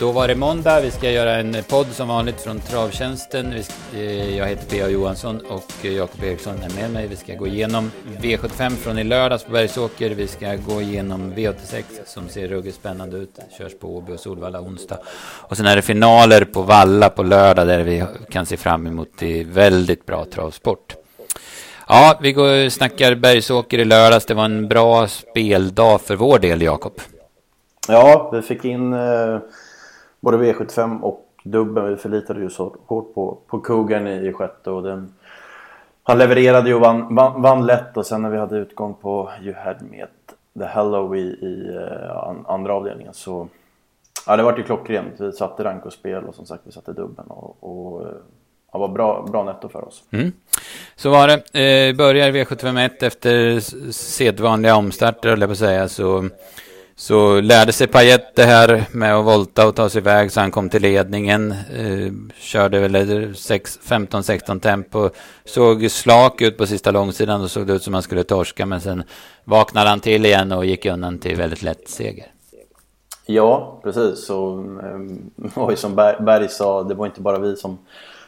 Då var det måndag, vi ska göra en podd som vanligt från Travtjänsten. Eh, jag heter P.A. Johansson och Jakob Eriksson är med mig. Vi ska gå igenom V75 från i lördags på Bergsåker. Vi ska gå igenom V86 som ser ruggigt spännande ut. Körs på Åby och Solvalla onsdag. Och sen är det finaler på Valla på lördag där vi kan se fram emot väldigt bra travsport. Ja, vi går och snackar Bergsåker i lördags. Det var en bra speldag för vår del, Jakob. Ja, vi fick in eh, både V75 och dubben. Vi förlitade ju så hårt på, på Kogan i, i sjätte och den, han levererade ju och vann, vann, vann, lätt och sen när vi hade utgång på You had med The Hello i, i uh, andra avdelningen så ja, det vart ju klockrent. Vi satte rank och spel och som sagt vi satte dubben och, och eh, ja, var bra, bra netto för oss. Mm. Så var det. Eh, börjar V751 efter sedvanliga omstarter, höll jag på att säga, så så lärde sig Payet det här med att volta och ta sig iväg så han kom till ledningen. Eh, körde väl 15-16 tempo. Såg slak ut på sista långsidan och såg det ut som han skulle torska. Men sen vaknade han till igen och gick undan till väldigt lätt seger. Ja, precis. Och eh, som Berg sa, det var inte bara vi som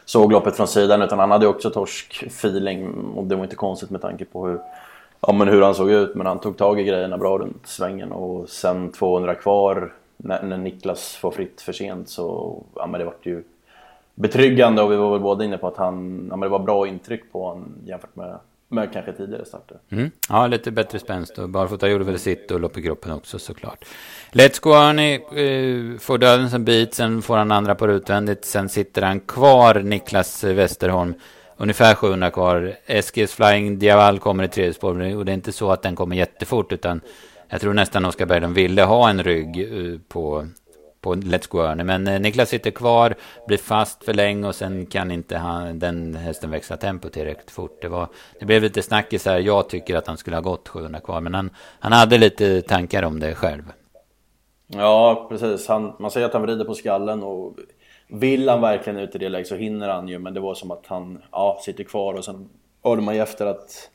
såg loppet från sidan utan han hade också torsk-feeling. Och det var inte konstigt med tanke på hur ja, men hur han såg ut. Men han tog tag i grejerna bra runt svängen och sen 200 kvar när, när Niklas får fritt för sent så ja, men det vart ju betryggande och vi var väl båda inne på att han, ja, men det var bra intryck på honom jämfört med, med kanske tidigare starter. Mm. Ja, lite bättre spänst och Barfota gjorde väl sitt och lopp i kroppen också såklart. Let's Go Arnie eh, får döden som bit, sen får han andra på utvändigt, sen sitter han kvar, Niklas Westerholm ungefär 700 kvar. Eskils Flying Diaval kommer i tredje spår och det är inte så att den kommer jättefort utan jag tror nästan Oskar Berglund ville ha en rygg eh, på, på Let's Go Earny. Men eh, Niklas sitter kvar, blir fast för länge och sen kan inte han, den hästen växla tempo tillräckligt fort. Det, var, det blev lite snackis här. Jag tycker att han skulle ha gått 700 kvar men han, han hade lite tankar om det själv. Ja, precis. Han, man säger att han vrider på skallen och vill han verkligen ut i det läget så hinner han ju men det var som att han ja, sitter kvar och sen hörde man ju efter att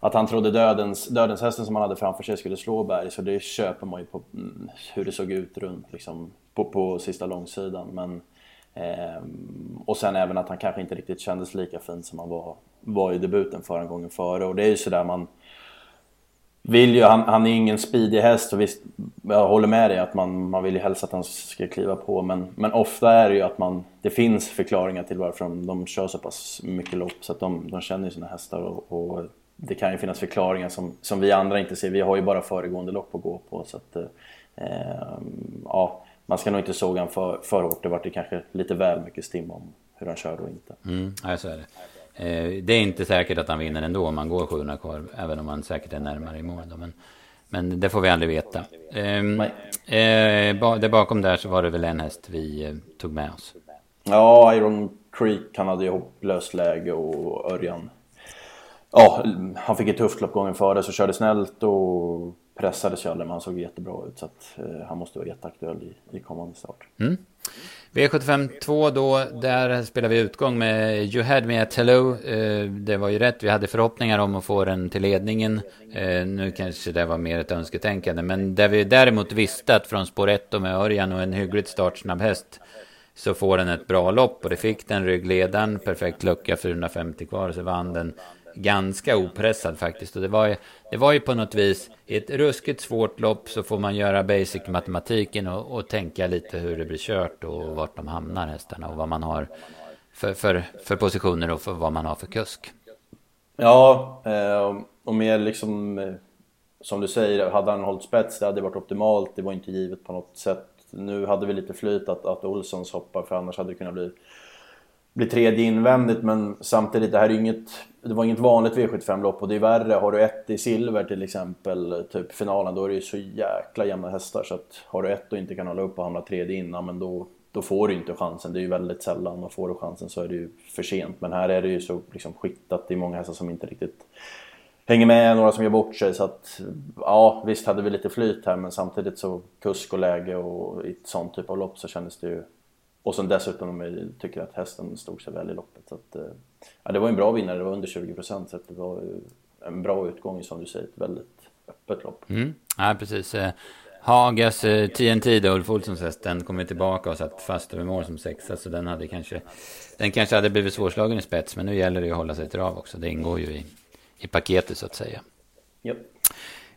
att han trodde dödens, dödens hästen som han hade framför sig skulle slå Berg så det köper man ju på mm, hur det såg ut runt liksom, på, på sista långsidan. Men, eh, och sen även att han kanske inte riktigt kändes lika fin som han var, var i debuten förra gången före och det är ju sådär man vill ju, han, han är ingen speedig häst och visst, jag håller med dig att man, man vill ju helst att han ska kliva på men, men ofta är det ju att man, det finns förklaringar till varför de, de kör så pass mycket lopp så att de, de känner ju sina hästar och, och, det kan ju finnas förklaringar som, som vi andra inte ser. Vi har ju bara föregående lopp att gå på så att eh, ja, man ska nog inte såga honom för, för hårt. Det vart ju kanske lite väl mycket stim om hur han körde och inte. Mm, ja, så är det. Eh, det är inte säkert att han vinner ändå om man går 700 kvar, även om han säkert är närmare i mål. Då, men, men det får vi aldrig veta. Eh, eh, där bakom där så var det väl en häst vi eh, tog med oss. Ja, Iron Creek, han hade ju hopplöst läge och Örjan. Ja, han fick ett tufft lopp gången före så körde snällt och pressade Kjölle men han såg jättebra ut så att eh, han måste vara jätteaktuell i, i kommande start. Mm. V75 2 då, där spelar vi utgång med You had me at hello. Eh, det var ju rätt, vi hade förhoppningar om att få den till ledningen. Eh, nu kanske det var mer ett önsketänkande, men där vi däremot visste att från spår 1 med Örjan och en hyggligt startsnabb häst så får den ett bra lopp och det fick den ryggledaren, perfekt lucka 450 kvar så vann den ganska opressad faktiskt. Och det var, ju, det var ju på något vis, i ett ruskigt svårt lopp så får man göra basic matematiken och, och tänka lite hur det blir kört och vart de hamnar hästarna och vad man har för, för, för positioner och för vad man har för kusk. Ja, eh, och mer liksom eh, som du säger, hade han hållit spets det hade varit optimalt. Det var inte givet på något sätt. Nu hade vi lite flyt att, att Olssons hoppar för annars hade det kunnat bli blir tredje invändigt men samtidigt, det här är inget, det var inget vanligt V75-lopp och det är värre. Har du ett i silver till exempel, typ finalen, då är det ju så jäkla jämna hästar så att har du ett och inte kan hålla upp och hamna tredje innan, men då, då får du inte chansen. Det är ju väldigt sällan och får du chansen så är det ju för sent. Men här är det ju så liksom skiktat, det är många hästar som inte riktigt hänger med, några som gör bort sig. Så att ja, visst hade vi lite flyt här men samtidigt så kusk och läge och i ett sånt typ av lopp så kändes det ju och sen dessutom tycker att hästen stod sig väl i loppet. Så att, eh, ja, det var en bra vinnare, det var under 20 procent så det var en bra utgång som du säger, ett väldigt öppet lopp. Mm. Ja, precis. Eh, Hagas eh, TNT, då, Ulf Olssons häst, den kom tillbaka och satt fast över mål som sexa. Så den hade kanske, den kanske hade blivit svårslagen i spets. Men nu gäller det ju att hålla sig till trav också. Det ingår ju i, i paketet så att säga. Yep.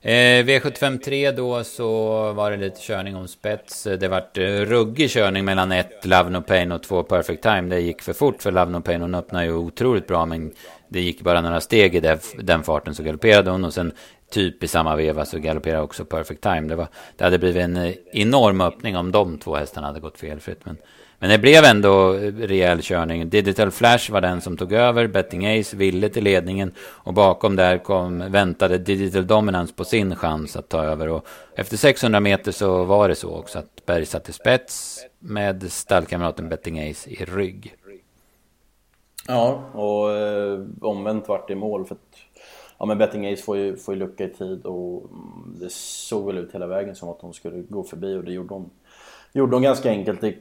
Eh, V753 då så var det lite körning om spets. Det vart eh, ruggig körning mellan ett Love No Pain och två Perfect Time. Det gick för fort för Love No Pain. Hon öppnade ju otroligt bra men det gick bara några steg i den farten så galopperade hon. Och sen typ i samma veva så galopperade också Perfect Time. Det, var, det hade blivit en eh, enorm öppning om de två hästarna hade gått felfritt. Men men det blev ändå rejäl körning. Digital Flash var den som tog över. Betting Ace ville till ledningen. Och bakom där kom, väntade Digital Dominance på sin chans att ta över. Och efter 600 meter så var det så också att Berg satte spets med stallkamraten Betting Ace i rygg. Ja, och eh, omvänt vart det mål. För att, ja, men Betting Ace får ju, får ju lucka i tid och mm, det såg väl ut hela vägen som att hon skulle gå förbi och det gjorde hon gjorde hon ganska enkelt. Det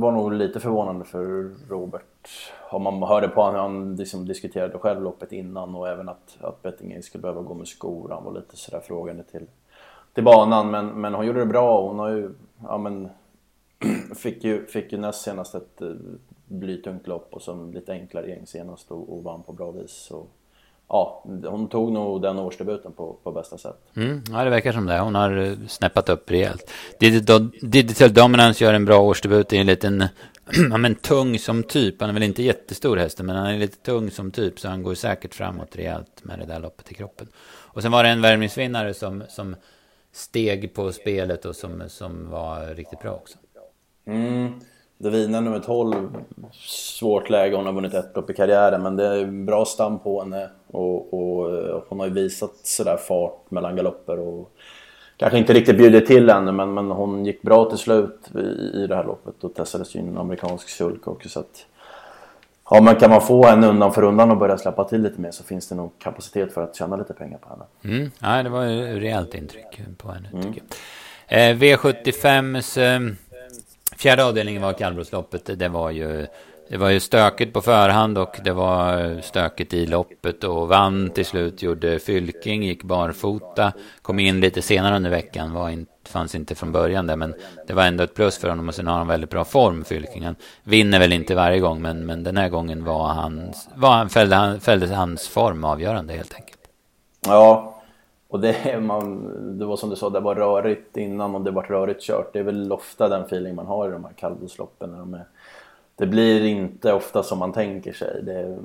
var nog lite förvånande för Robert. Om man hörde på honom, han liksom diskuterade själv loppet innan och även att, att Bettingen skulle behöva gå med skor. Han var lite sådär frågande till, till banan. Men, men hon gjorde det bra. Hon har ju, ja men, fick ju, fick ju näst senast ett eh, blytungt lopp och som lite enklare gäng senast och, och vann på bra vis. Så ja, hon tog nog den årsdebuten på, på bästa sätt. Mm, ja, det verkar som det. Hon har eh, snäppat upp rejält. Digital, Digital Dominance gör en bra årsdebut. Är en liten, ja men tung som typ. Han är väl inte jättestor hästen, men han är lite tung som typ. Så han går säkert framåt rejält med det där loppet i kroppen. Och sen var det en värmningsvinnare som, som steg på spelet och som, som var riktigt bra också. Mm. Davina nummer 12, svårt läge. Hon har vunnit ett lopp i karriären men det är bra stam på henne. Och, och eh, hon har ju visat sådär fart mellan galopper och kanske inte riktigt bjudit till ännu men, men hon gick bra till slut i, i det här loppet och testades ju en amerikansk sulk också. Så att, ja, men kan man få henne undan för undan och börja släppa till lite mer så finns det nog kapacitet för att tjäna lite pengar på henne. Mm. Ja, det var ett rejält intryck på henne mm. tycker jag. Eh, V75s Fjärde avdelningen var kallblodsloppet. Det var ju det var ju stökigt på förhand och det var stökigt i loppet och vann till slut. Gjorde Fylking, gick barfota, kom in lite senare under veckan. Var in, fanns inte från början där men det var ändå ett plus för honom och sen har han väldigt bra form Fylking. Han vinner väl inte varje gång men, men den här gången var han, var, fällde, han, fällde hans form avgörande helt enkelt. Ja, och det, man, det var som du sa, det var rörigt innan och det var rörigt kört. Det är väl ofta den feeling man har i de här kallblodsloppen. De det blir inte ofta som man tänker sig. Det är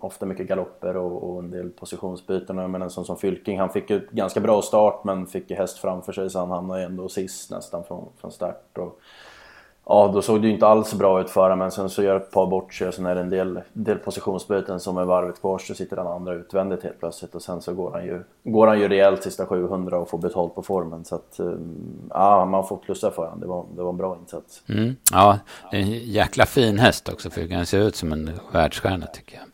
ofta mycket galopper och, och en del positionsbyten. Men en sån som Fylking, han fick ju ganska bra start men fick ju häst framför sig så han hamnade ändå sist nästan från, från start. Och, Ja, då såg det ju inte alls bra ut för men sen så gör ett par bort sig och sen är det en del, del positionsbyten som är varvet kvar så sitter den andra utvändigt helt plötsligt och sen så går han ju, går han ju rejält sista 700 och får betalt på formen så att ehm, ja, man får plussa för honom. Det var, det var en bra insats. Mm, ja, en jäkla fin häst också för han ser ut som en världsstjärna tycker jag.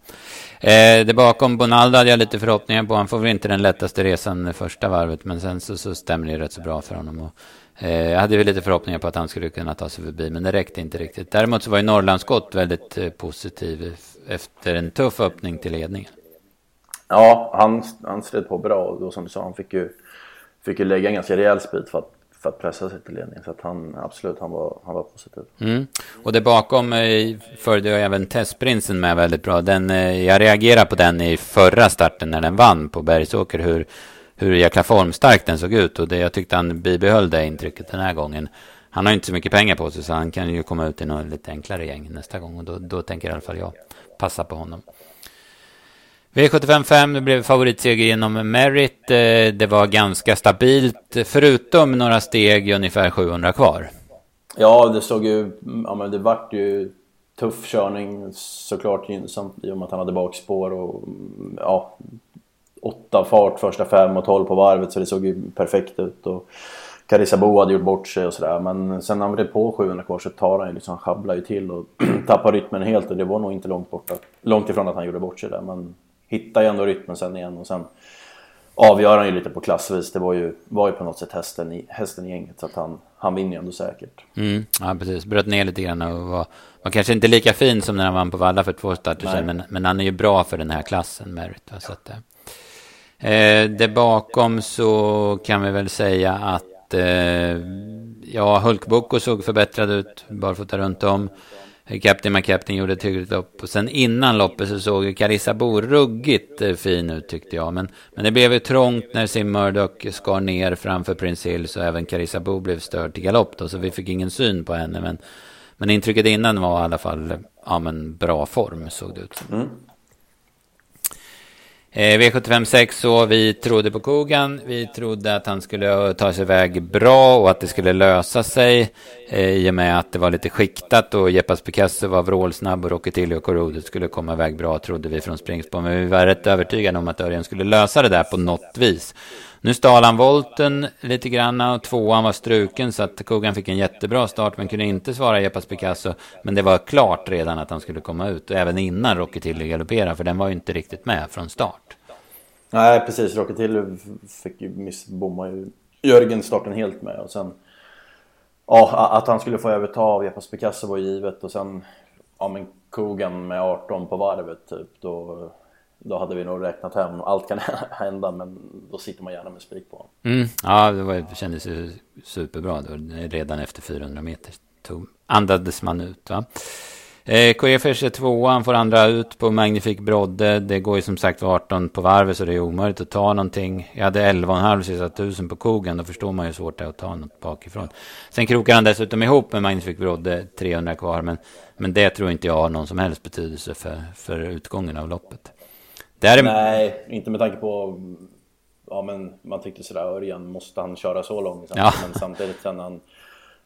Eh, det bakom Bonaldo hade jag lite förhoppningar på. Han får väl inte den lättaste resan första varvet men sen så, så stämmer det rätt så bra för honom. Och, Eh, jag hade väl lite förhoppningar på att han skulle kunna ta sig förbi, men det räckte inte riktigt. Däremot så var ju Norrlandsskott väldigt eh, positiv efter en tuff öppning till ledningen. Ja, han, han stred på bra och då som du sa, han fick ju, fick ju lägga en ganska rejäl speed för att, för att pressa sig till ledningen. Så att han, absolut, han var, han var positiv. Mm. Och det bakom eh, följde även Testprinsen med väldigt bra. Den, eh, jag reagerade på den i förra starten när den vann på Bergsåker. Hur, hur jäkla formstark den såg ut och det, jag tyckte han bibehöll det intrycket den här gången. Han har inte så mycket pengar på sig så han kan ju komma ut i något lite enklare gäng nästa gång och då, då tänker i alla fall jag passa på honom. V755 det blev favoritseger genom Merit. Eh, det var ganska stabilt förutom några steg ungefär 700 kvar. Ja, det såg ju, ja men det vart ju tuff körning såklart gynnsamt i och med att han hade bakspår och ja, åtta fart första fem och tolv på varvet så det såg ju perfekt ut. Och Carissa Bo hade gjort bort sig och sådär men sen när han vred på 700 kvar så tar han ju liksom, sjabblar ju till och tappar rytmen helt och det var nog inte långt borta. Långt ifrån att han gjorde bort sig där men hittar ju ändå rytmen sen igen och sen avgör han ju lite på klassvis. Det var ju, var ju på något sätt hästen i, hästen i gänget så att han, han vinner ju ändå säkert. Mm, ja, precis. Bröt ner lite grann och var, var kanske inte lika fin som när han vann på Valla för två starter sedan men, men han är ju bra för den här klassen, Merit. Va? Så att, Eh, där bakom så kan vi väl säga att att eh, ja, Hulkboko såg förbättrad ut barfota runt om. Captain McCaptain gjorde ett hyggligt lopp. Och sen innan loppet så såg ju Carissa Bo ruggigt eh, fin ut tyckte jag. Men, men det blev ju trångt när Sim Murdoch skar ner framför Prince Hill. Så även Carissa Bo blev störd till galopp då. Så vi fick ingen syn på henne. Men, men intrycket innan var i alla fall eh, ja, men bra form såg det ut som. Mm. Eh, V75 6 så vi trodde på Kogan. Vi trodde att han skulle ta sig iväg bra och att det skulle lösa sig. Eh, I och med att det var lite skiktat och Jeppas Picasso var vrålsnabb och Rocketilio och Corrodet skulle komma iväg bra trodde vi från Springspår. Men vi var rätt övertygade om att Örjan skulle lösa det där på något vis. Nu stal han volten lite grann och tvåan var struken så att Kogan fick en jättebra start men kunde inte svara Jeppas Picasso. Men det var klart redan att han skulle komma ut och även innan Rocky Tilly galopperade för den var ju inte riktigt med från start. Nej precis, Rocky Tilly fick ju missbomma ju Jörgen starten helt med och sen Ja, att han skulle få överta av Jeppas Picasso var givet och sen Ja men Kogan med 18 på varvet typ då då hade vi nog räknat hem. Allt kan hända men då sitter man gärna med spik på mm, Ja, det, var, det kändes ju superbra då. Redan efter 400 meter tog, andades man ut. Va? Eh, Koefers är tvåan, får andra ut på Magnifik Brodde. Det går ju som sagt 18 på varvet så det är omöjligt att ta någonting. Jag hade 11,5 sista tusen på kogen. Då förstår man ju hur svårt det är att ta något bakifrån. Sen krokar han dessutom ihop med Magnifik Brodde, 300 kvar. Men, men det tror inte jag har någon som helst betydelse för, för utgången av loppet. Är... Nej, inte med tanke på... Ja men man tyckte sådär, Örjan, måste han köra så långt? Ja. Men samtidigt sen han...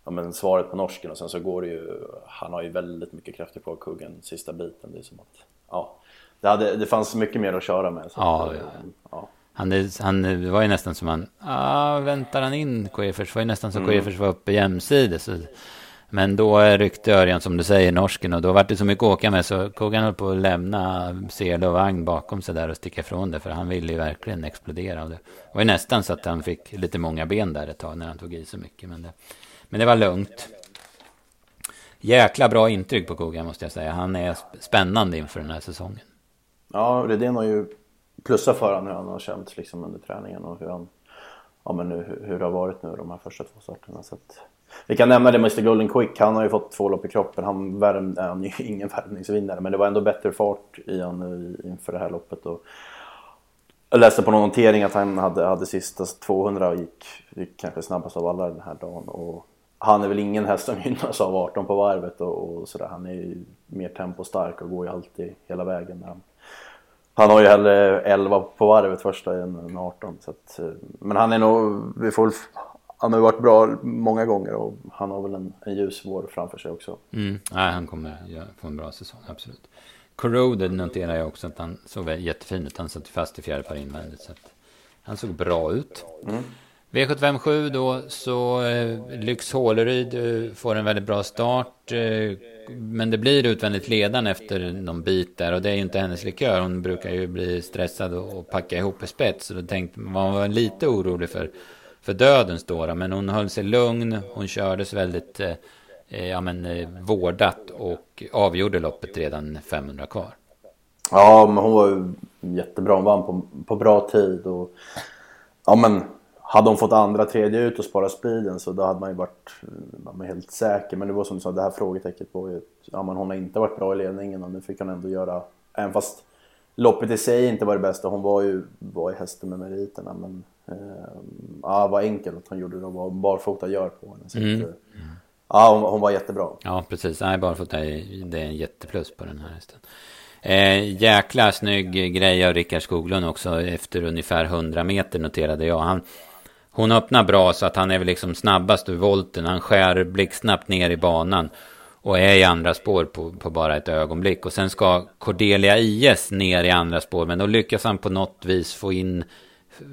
Ja men svaret på norsken och sen så går det ju... Han har ju väldigt mycket krafter på kuggen sista biten. Det är som att... Ja. Det, hade, det fanns mycket mer att köra med. ja, att, ja. ja. Han, han, det var ju nästan som han, ah, väntar han in Koefers? Det var ju nästan som mm. Koefers var uppe jämsides. Men då ryckte Örjan som du säger norsken och då var det så mycket att åka med så Kogan höll på att lämna sele och vagn bakom sig där och sticka ifrån det för han ville ju verkligen explodera. Och det var ju nästan så att han fick lite många ben där ett tag när han tog i så mycket. Men det, men det var lugnt. Jäkla bra intryck på Kogan måste jag säga. Han är spännande inför den här säsongen. Ja, Redén har ju plussat för honom hur han har känt liksom under träningen och hur han ja, men nu, hur det har varit nu de här första två starterna. Så att, vi kan nämna det Mr Golden Quick, han har ju fått två lopp i kroppen. Han, värm, han är ju ingen värmningsvinnare men det var ändå bättre fart i han inför det här loppet. Och jag läste på någon notering att han hade, hade sista 200 och gick, gick kanske snabbast av alla den här dagen. Och han är väl ingen häst som gynnas av 18 på varvet och, och sådär. Han är ju mer tempostark och går ju alltid hela vägen. Han, han har ju hellre 11 på varvet första än 18. Så att, eh, men han är nog, vi får han har varit bra många gånger och han har väl en, en ljus vår framför sig också. Mm. Nej, han kommer få en bra säsong, absolut. Corroded noterar jag också att han såg jättefin ut. Han satt fast i fjärde par invändigt. Så han såg bra ut. Mm. V757 då så eh, Lyx Håleryd eh, får en väldigt bra start. Eh, men det blir utvändigt ledan efter någon bit där och det är ju inte hennes likör. Hon brukar ju bli stressad och, och packa ihop i spets. Så då tänkte man var lite orolig för för döden står det. Men hon höll sig lugn. Hon kördes väldigt eh, eh ja, men, eh, vårdat och avgjorde loppet redan 500 kvar. Ja, men hon var ju jättebra. Hon vann på, på bra tid. Och, ja, men hade hon fått andra, tredje ut och sparat speeden så då hade man ju varit eh, man var helt säker. Men det var som du sa, det här frågetecknet var ju ja, men hon har inte varit bra i ledningen och nu fick hon ändå göra, även fast loppet i sig inte var det bästa. Hon var ju var i hästen med meriterna men ja, vad enkelt att hon gjorde det och vad barfota gör på henne. Så mm. att, uh, ja, hon, hon, var jättebra. Ja, precis. Nej, barfota är, det är en jätteplus på den här hästen. Eh, jäkla snygg grej av Rickard Skoglund också efter ungefär 100 meter noterade jag. Han, hon öppnar bra så att han är väl liksom snabbast ur volten. Han skär blixtsnabbt ner i banan. Och är i andra spår på, på, bara ett ögonblick. Och sen ska Cordelia IS ner i andra spår. Men då lyckas han på något vis få in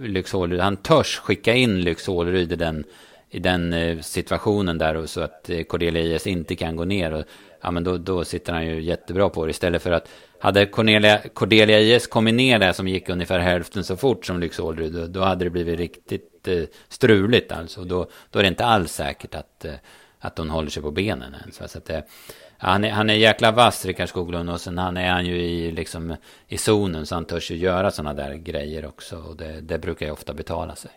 Lyxåleryd. Han törs skicka in Lyxåleryd i den, i den eh, situationen där och så att eh, Cordelia IS inte kan gå ner. Och, ja, men då, då sitter han ju jättebra på det istället för att hade Cornelia, Cordelia IS kommit ner där som gick ungefär hälften så fort som Lyxåleryd då, då hade det blivit riktigt eh, struligt alltså. Då, då är det inte alls säkert att, eh, att hon håller sig på benen ens. Så att det, han, är, han är jäkla vass, Rickard Skoglund. Och sen han är han ju i, liksom, i zonen. Så han törs ju göra sådana där grejer också. Och det, det brukar ju ofta betala sig.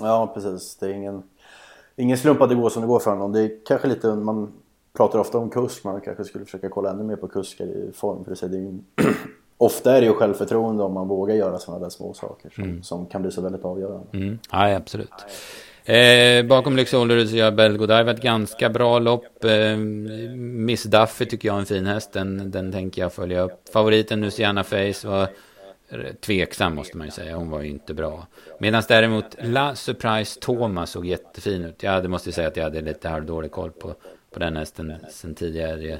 Ja, precis. Det är ingen... ingen slump att det går som det går för honom. Det är kanske lite, man pratar ofta om kusk, man kanske skulle försöka kolla ännu mer på kuskar i form. För det är ju, ofta är det ju självförtroende om man vågar göra sådana där små saker som, mm. som kan bli så väldigt avgörande. Mm. Ja, absolut. Eh, bakom Lyx Olderud så gör Belgodive ett ganska bra lopp. Eh, Miss Duffy tycker jag är en fin häst. Den, den tänker jag följa upp. Favoriten Luciana Face var tveksam måste man ju säga. Hon var ju inte bra. Medan däremot La Surprise Thomas såg jättefin ut. Jag hade, måste säga att jag hade lite halvdålig koll på, på den hästen sen tidigare.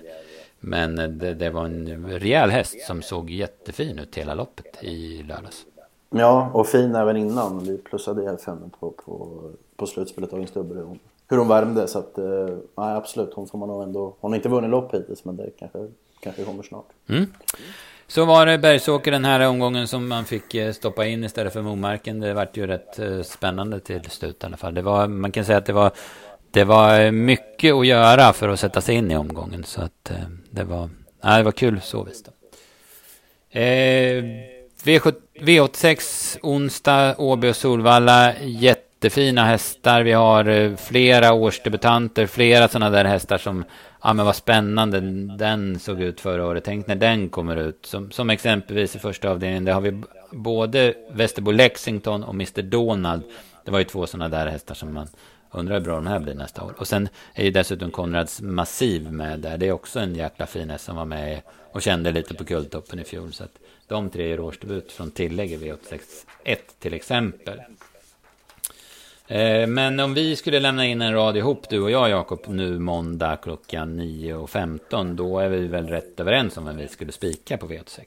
Men eh, det, det, var en rejäl häst som såg jättefin ut hela loppet i lördags. Ja, och fin även innan. Vi plussade i fem på, på, på slutspelet av en Stubbe. Hur hon värmde. Så att, eh, nej, absolut. Hon får man nog ändå... Hon har inte vunnit lopp hittills, men det kanske, kanske kommer snart. Mm. Så var det Bergsåker den här omgången som man fick eh, stoppa in istället för Momarken. Det vart ju rätt eh, spännande till slut i alla fall. Det var, man kan säga att det var, det var mycket att göra för att sätta sig in i omgången. Så att eh, det var, nej, det var kul så visst. Eh, V86 onsdag, Åby och Solvalla. Jätte Jättefina hästar. Vi har eh, flera årsdebutanter, flera sådana där hästar som, ja men vad spännande den såg ut förra året. Tänk när den kommer ut. Som, som exempelvis i första avdelningen, där har vi både Västerbo Lexington och Mr Donald. Det var ju två sådana där hästar som man undrar hur bra de här blir nästa år. Och sen är ju dessutom Konrads Massiv med där. Det är också en jäkla fin häst som var med och kände lite på guldtoppen i fjol. Så att de tre gör årsdebut från tillägg i V861 till exempel. Eh, men om vi skulle lämna in en rad ihop, du och jag Jakob, nu måndag klockan 9.15, då är vi väl rätt överens om vem vi skulle spika på V86?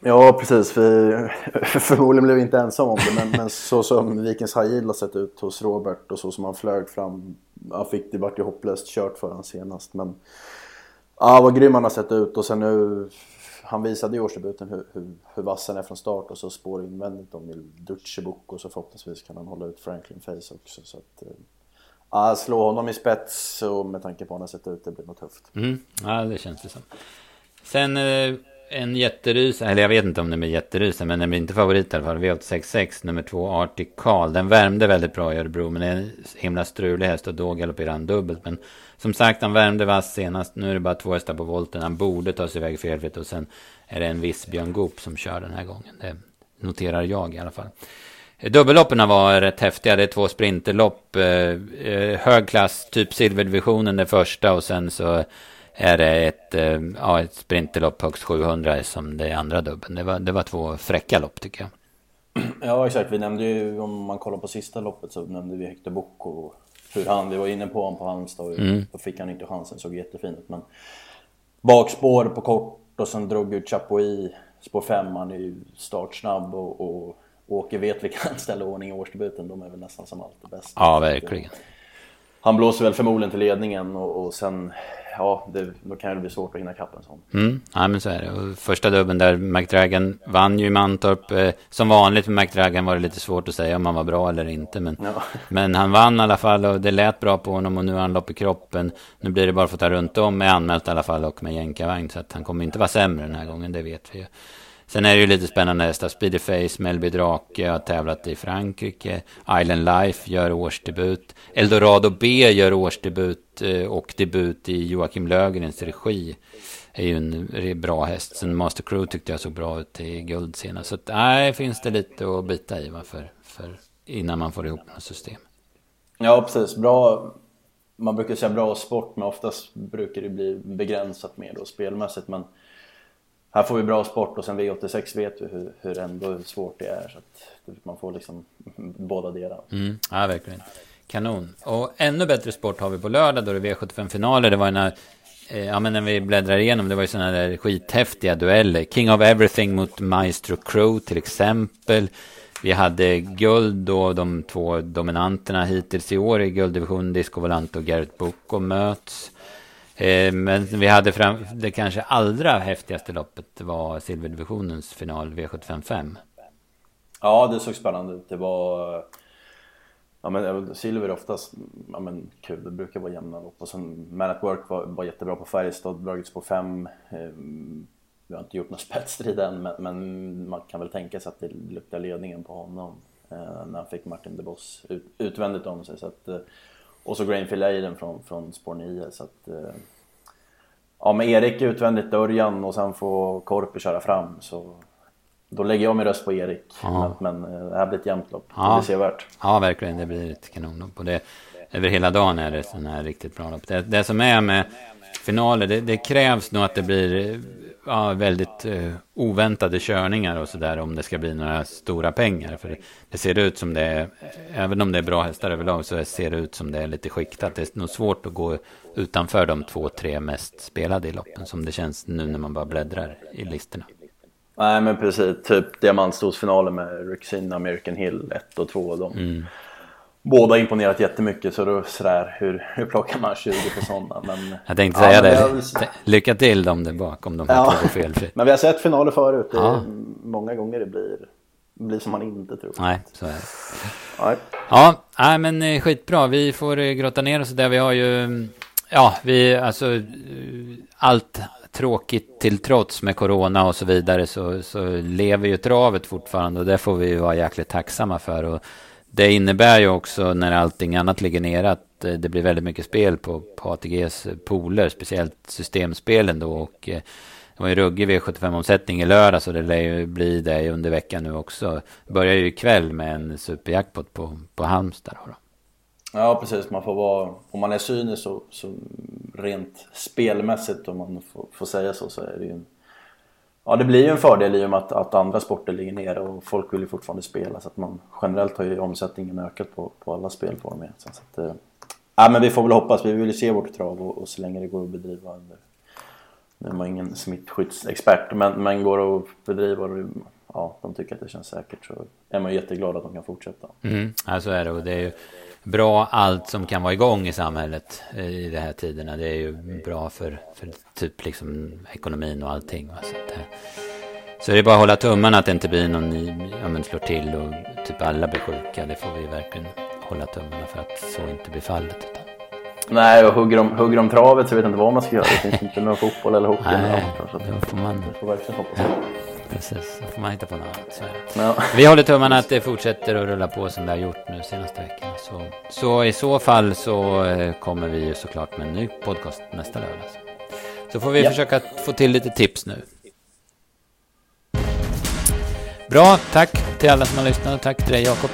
Ja, precis. Vi, förmodligen blev vi inte ensamma om det, men, men så som Vikens Hajil har sett ut hos Robert och så som han flög fram, han fick det vart ju hopplöst kört för honom senast. Men ja, vad grym han har sett ut och sen nu han visade i årsdebuten hur, hur, hur vass han är från start och så spår invändigt om Dutchebuk och så förhoppningsvis kan han hålla ut Franklin Face också. Så att, äh, slå honom i spets och med tanke på hur han har sett ut, det blir nog tufft. Mm. Ja, det känns det som. Sen eh, en jätterus, eller jag vet inte om den blir jätterus, men den blir inte favorit i alla fall. V866, nummer två, Artikal. Carl. Den värmde väldigt bra i Örebro, men det är en himla strulig häst och då galopperar han dubbelt. Men som sagt, han värmde vass senast. Nu är det bara två hästar på volten. Han borde ta sig iväg felfritt och sen är det en viss Björn Goop som kör den här gången. Det noterar jag i alla fall. Dubbelloppen var rätt häftiga. Det är två sprinterlopp. Eh, eh, hög klass, typ silverdivisionen det första och sen så är det ett, eh, ja, ett sprinterlopp högst 700 som det andra dubben. Det var, det var två fräcka lopp tycker jag. Ja exakt, vi nämnde ju om man kollar på sista loppet så nämnde vi Hector Book och hur han, vi var inne på honom på Halmstad och mm. då fick han inte chansen, såg jättefin ut men bakspår på kort och sen drog ut Chapuis spår 5, han är ju startsnabb och, och Åke vet han ställer ordning i årsdebuten, de är väl nästan som alltid bäst. Ja, verkligen. Han blåser väl förmodligen till ledningen och, och sen ja, det, då kan det bli svårt att hinna kapp en sån. Mm, ja, men så är det. Och första dubben där, McDragon vann ju i Mantorp. Eh, som vanligt med McDragon var det lite svårt att säga om han var bra eller inte. Men, ja. men han vann i alla fall och det lät bra på honom och nu har han lopp i kroppen. Nu blir det bara för att ta runt om med anmält i alla fall och med jänkarvagn. Så att han kommer inte vara sämre den här gången, det vet vi ju. Sen är det ju lite spännande hästar. Speedyface, Melby Drake har tävlat i Frankrike. Island Life gör årsdebut. Eldorado B gör årsdebut eh, och debut i Joakim Lögrens regi. Är ju en bra häst. Sen Master Crew tyckte jag såg bra ut i guld senast. Så nej, finns det lite att bita i va, för, för innan man får ihop något system. Ja, precis. Bra. Man brukar säga bra sport, men oftast brukar det bli begränsat mer då spelmässigt. Men här får vi bra sport och sen V86 vet vi hur, hur ändå svårt det är. Så att man får liksom båda delar. Mm, ja, verkligen. Kanon. Och ännu bättre sport har vi på lördag då det är V75-finaler. Det var när, eh, ja men när vi bläddrar igenom, det var ju sådana där skithäftiga dueller. King of Everything mot Maestro Crow till exempel. Vi hade guld då, de två dominanterna hittills i år i gulddivisionen, Disco Volante och Garrett Boko möts. Eh, men vi hade fram, det kanske allra häftigaste loppet var silverdivisionens final V755. Ja, det såg spännande ut. Det var... Ja, men eh, silver är oftast ja, men, kul, det brukar vara jämna lopp. Och sen Man at Work var, var jättebra på Färjestad, dragits på fem. Ehm, vi har inte gjort någon spetsstrid än, men, men, man kan väl tänka sig att det luktar ledningen på honom. Eh, när han fick Martin de Boss ut, utvändigt om sig. Så att, och så Grainfield Aiden från, från spår 9. Så att, eh, ja, med Erik utvändigt Örjan och sen får Korpi köra fram så då lägger jag min röst på Erik. Men, men eh, det här blir ett jämnt lopp. Ja. Det blir sevärt. Ja, verkligen. Det blir ett kanonlopp. Och det, över hela dagen är det sån här riktigt bra lopp. Det, det som är med finaler, det, det krävs nog att det blir ja, väldigt uh, oväntade körningar och sådär om det ska bli några stora pengar. För det, det, ser ut som det är, även om det är bra hästar överlag, så ser det ut som det är lite skiktat. Det är nog svårt att gå utanför de två, tre mest spelade i loppen som det känns nu när man bara bläddrar i listorna. Nej men precis, typ diamantstolsfinalen med Rexin American Hill 1 och 2. De, mm. Båda imponerat jättemycket så då sådär, hur, hur plockar man 20 för sådana? Men, jag tänkte säga ja, det, vill... lycka till dem där bakom de här ja. felfritt. Men vi har sett finaler förut, ja. många gånger det blir, blir som man inte tror. Nej, så är det. Nej. Ja, nej, men eh, skitbra, vi får eh, grotta ner oss där. Vi har ju, ja, vi, alltså, eh, allt tråkigt till trots med corona och så vidare så, så lever ju travet fortfarande och det får vi ju vara jäkligt tacksamma för. Och det innebär ju också när allting annat ligger nere att eh, det blir väldigt mycket spel på, på ATGs eh, pooler, speciellt systemspelen då. Och eh, det var ju ruggig V75-omsättning i lördags och det lär ju bli det under veckan nu också. Börjar ju ikväll med en superjackpot på, på Halmstad. Då. Ja precis, man får vara, om man är cynisk så, så rent spelmässigt om man får, får, säga så så är det ju en, Ja det blir ju en fördel i och med att, att andra sporter ligger nere och folk vill ju fortfarande spela så att man generellt har ju omsättningen ökat på, på alla spelformer. Så att, äh, ja, men vi får väl hoppas, vi vill ju se vårt trav och, och så länge det går att bedriva under nu är man ingen smittskyddsexpert men, men går det att bedriva och ja, de tycker att det känns säkert så är man ju jätteglad att de kan fortsätta. Mm, ja så är det och det är ju bra allt som kan vara igång i samhället i de här tiderna. Det är ju bra för, för typ liksom ekonomin och allting. Så, att, eh, så det är bara att hålla tummarna att det inte blir någon ny, ja men slår till och typ alla blir sjuka. Det får vi verkligen hålla tummarna för att så inte blir fallet. Utan. Nej, och hugger de, hugger de travet så vet jag inte vad man ska göra. Det finns inte någon fotboll eller hockey. Nej, då får man... får verkligen hoppas Precis, då får man hitta på något annat. Ja. Vi håller tummarna att det fortsätter att rulla på som det har gjort nu senaste veckan. Så, så i så fall så eh, kommer vi ju såklart med en ny podcast nästa lördag. Så får vi ja. försöka få till lite tips nu. Bra, tack till alla som har lyssnat och tack till dig Jakob.